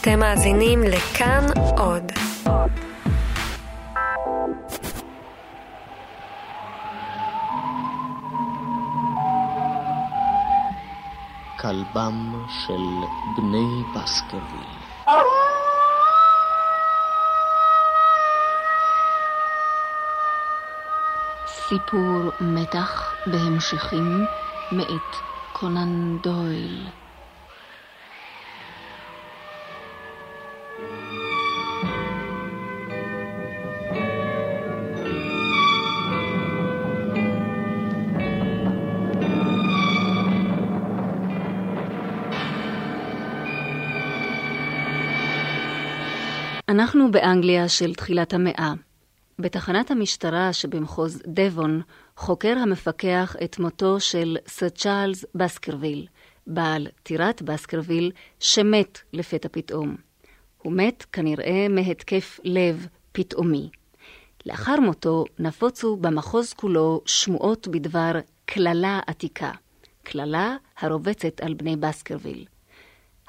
אתם מאזינים לכאן עוד. כלבם של בני בסקרוויל. סיפור מתח בהמשכים מאת קונן דויל. אנחנו באנגליה של תחילת המאה. בתחנת המשטרה שבמחוז דבון חוקר המפקח את מותו של סר צ'ארלס בסקרוויל, בעל טירת בסקרוויל, שמת לפתע פתאום. הוא מת כנראה מהתקף לב פתאומי. לאחר מותו נפוצו במחוז כולו שמועות בדבר קללה עתיקה, קללה הרובצת על בני בסקרוויל.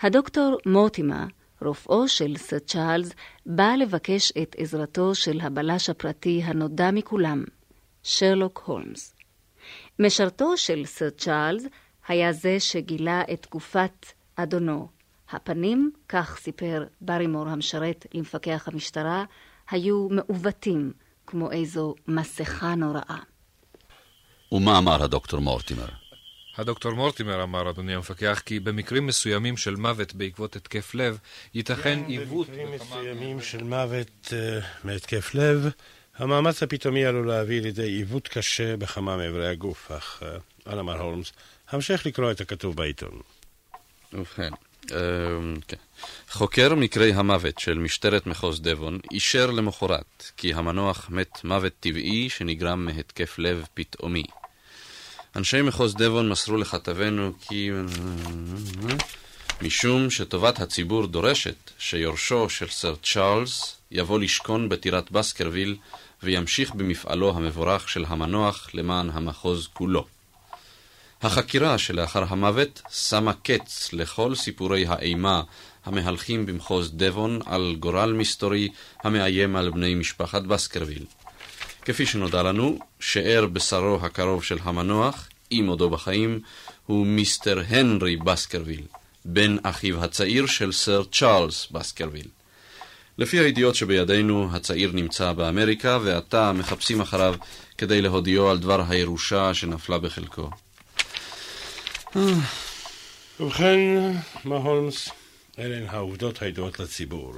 הדוקטור מורטימר, רופאו של סר צ'ארלס, בא לבקש את עזרתו של הבלש הפרטי הנודע מכולם, שרלוק הולמס. משרתו של סר צ'ארלס היה זה שגילה את גופת אדונו. הפנים, כך סיפר ברימור המשרת למפקח המשטרה, היו מעוותים, כמו איזו מסכה נוראה. ומה אמר הדוקטור מורטימר? הדוקטור מורטימר אמר, אדוני המפקח, כי במקרים מסוימים של מוות בעקבות התקף לב, ייתכן עיוות... במקרים מסוימים של מוות uh, מהתקף לב, המאמץ הפתאומי עלול להביא לידי עיוות קשה בכמה מאיברי הגוף, אך uh, אנא מר הולמס, המשך לקרוא את הכתוב בעיתון. ובכן, uh, כן. חוקר מקרי המוות של משטרת מחוז דבון אישר למחרת כי המנוח מת מוות טבעי שנגרם מהתקף לב פתאומי. אנשי מחוז דבון מסרו לכתבנו כי... משום שטובת הציבור דורשת שיורשו של סר צ'ארלס יבוא לשכון בטירת בסקרוויל וימשיך במפעלו המבורך של המנוח למען המחוז כולו. החקירה שלאחר המוות שמה קץ לכל סיפורי האימה המהלכים במחוז דבון על גורל מסתורי המאיים על בני משפחת בסקרוויל. כפי שנודע לנו, שאר בשרו הקרוב של המנוח, עם עודו בחיים, הוא מיסטר הנרי בסקרוויל, בן אחיו הצעיר של סר צ'ארלס בסקרוויל. לפי הידיעות שבידינו, הצעיר נמצא באמריקה, ועתה מחפשים אחריו כדי להודיעו על דבר הירושה שנפלה בחלקו. ובכן, מה הולמס, אלה הן העובדות הידועות לציבור,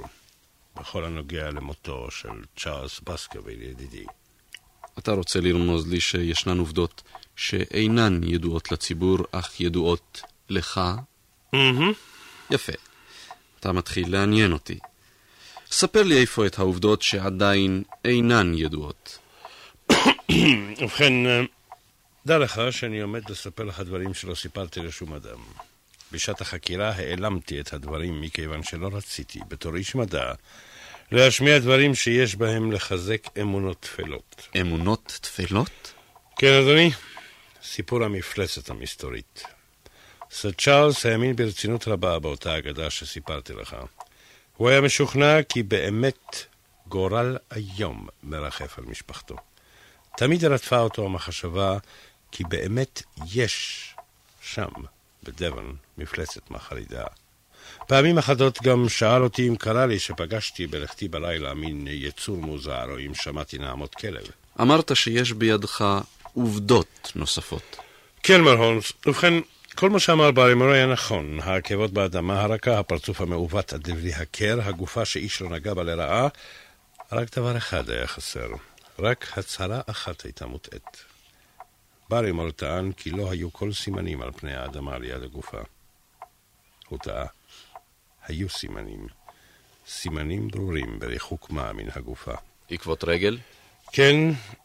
בכל הנוגע למותו של צ'ארלס בסקרוויל ידידי. אתה רוצה לרמוז לי שישנן עובדות שאינן ידועות לציבור, אך ידועות לך? Mm-hmm. יפה. אתה מתחיל לעניין אותי. ספר לי איפה את העובדות שעדיין אינן ידועות. ובכן, דע לך שאני עומד לספר לך דברים שלא סיפרתי לשום אדם. בשעת החקירה העלמתי את הדברים מכיוון שלא רציתי, בתור איש מדע, להשמיע דברים שיש בהם לחזק אמונות טפלות. אמונות טפלות? כן, אדוני. סיפור המפלצת המסתורית. סר צ'ארלס האמין ברצינות רבה באותה אגדה שסיפרתי לך. הוא היה משוכנע כי באמת גורל איום מרחף על משפחתו. תמיד רדפה אותו המחשבה כי באמת יש שם, בדבון, מפלצת מחרידה. פעמים אחדות גם שאל אותי אם קרה לי שפגשתי בלכתי בלילה מין יצור מוזר, או אם שמעתי נעמות כלב. אמרת שיש בידך עובדות נוספות. כן, מר הולמס. ובכן, כל מה שאמר ברימור היה נכון. העקבות באדמה הרכה, הפרצוף המעוות עד דברי הקר, הגופה שאיש לא נגע בה לרעה, רק דבר אחד היה חסר. רק הצהרה אחת הייתה מוטעית. ברימור טען כי לא היו כל סימנים על פני האדמה ליד הגופה. הוא טעה. היו סימנים. סימנים ברורים בריחוק מה מן הגופה. עקבות רגל? כן,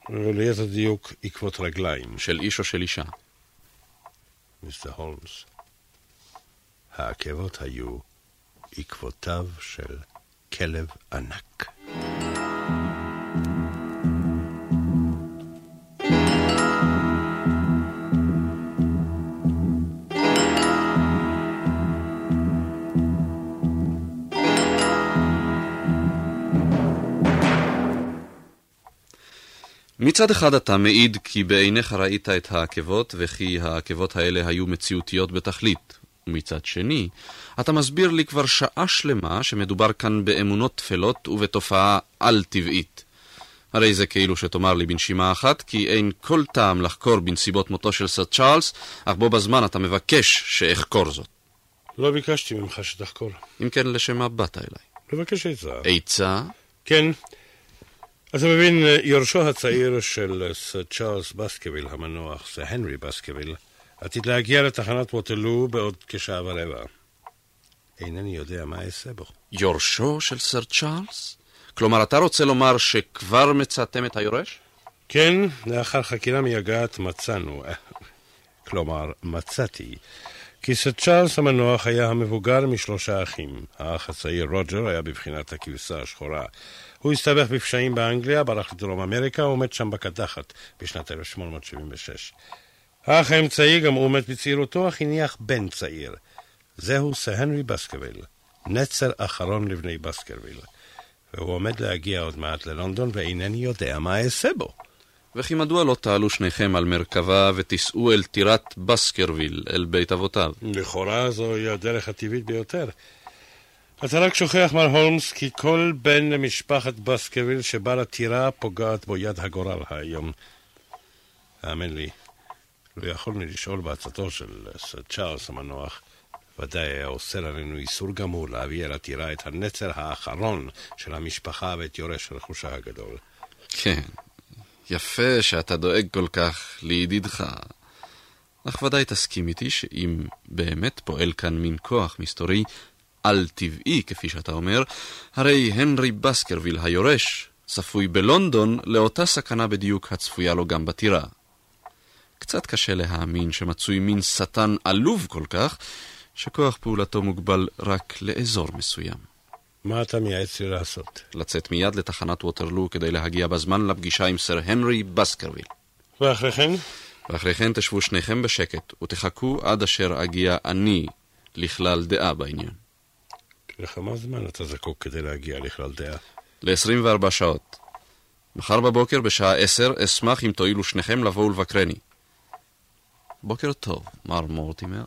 וליתר דיוק עקבות רגליים. של איש או של אישה? מיסטר הולמס, העקבות היו עקבותיו של כלב ענק. מצד אחד אתה מעיד כי בעיניך ראית את העקבות וכי העקבות האלה היו מציאותיות בתכלית. ומצד שני, אתה מסביר לי כבר שעה שלמה שמדובר כאן באמונות טפלות ובתופעה על-טבעית. הרי זה כאילו שתאמר לי בנשימה אחת, כי אין כל טעם לחקור בנסיבות מותו של סר צ'ארלס, אך בו בזמן אתה מבקש שאחקור זאת. לא ביקשתי ממך שתחקור. אם כן, לשם מה באת אליי? לבקש עצה. עצה? כן. אתה מבין, יורשו הצעיר של סר צ'ארלס בסקרוויל המנוח, סר הנרי בסקרוויל, עתיד להגיע לתחנת ווטרלו בעוד כשעה ורבע. אינני יודע מה אעשה בו. יורשו של סר צ'ארלס? כלומר, אתה רוצה לומר שכבר מצאתם את היורש? כן, לאחר חקירה מייגעת מצאנו, כלומר, מצאתי, כי סר צ'ארלס המנוח היה המבוגר משלושה אחים. האח הצעיר רוג'ר היה בבחינת הכבשה השחורה. הוא הסתבך בפשעים באנגליה, ברח לדרום אמריקה ומת שם בקדחת בשנת 1876. האח האמצעי גם הוא מת בצעירותו, אך הניח בן צעיר. זהו סר הנרי בסקרוויל, נצר אחרון לבני בסקרוויל. והוא עומד להגיע עוד מעט ללונדון, ואינני יודע מה אעשה בו. וכי מדוע לא תעלו שניכם על מרכבה ותיסעו אל טירת בסקרוויל, אל בית אבותיו? לכאורה זוהי הדרך הטבעית ביותר. אתה רק שוכח, מר הולמס, כי כל בן למשפחת בסקרוויל שבא לטירה פוגעת בו יד הגורל היום. האמן לי, לו יכולנו לשאול בעצתו של סר צ'ארלס המנוח, ודאי היה אוסר עלינו איסור גמור להביא אל הטירה את הנצר האחרון של המשפחה ואת יורש רכושה הגדול. כן, יפה שאתה דואג כל כך לידידך. אך ודאי תסכים איתי שאם באמת פועל כאן מין כוח מסתורי על-טבעי, כפי שאתה אומר, הרי הנרי בסקרוויל היורש צפוי בלונדון לאותה סכנה בדיוק הצפויה לו גם בטירה. קצת קשה להאמין שמצוי מין שטן עלוב כל כך, שכוח פעולתו מוגבל רק לאזור מסוים. מה אתה מייעץ לי לעשות? לצאת מיד לתחנת ווטרלו כדי להגיע בזמן לפגישה עם סר הנרי בסקרוויל. ואחרי כן? ואחרי כן תשבו שניכם בשקט, ותחכו עד אשר אגיע אני לכלל דעה בעניין. לכמה זמן אתה זקוק כדי להגיע לכלל דעה? ל-24 שעות. מחר בבוקר בשעה 10 אשמח אם תואילו שניכם לבוא ולבקרני. בוקר טוב, מר מורטימר.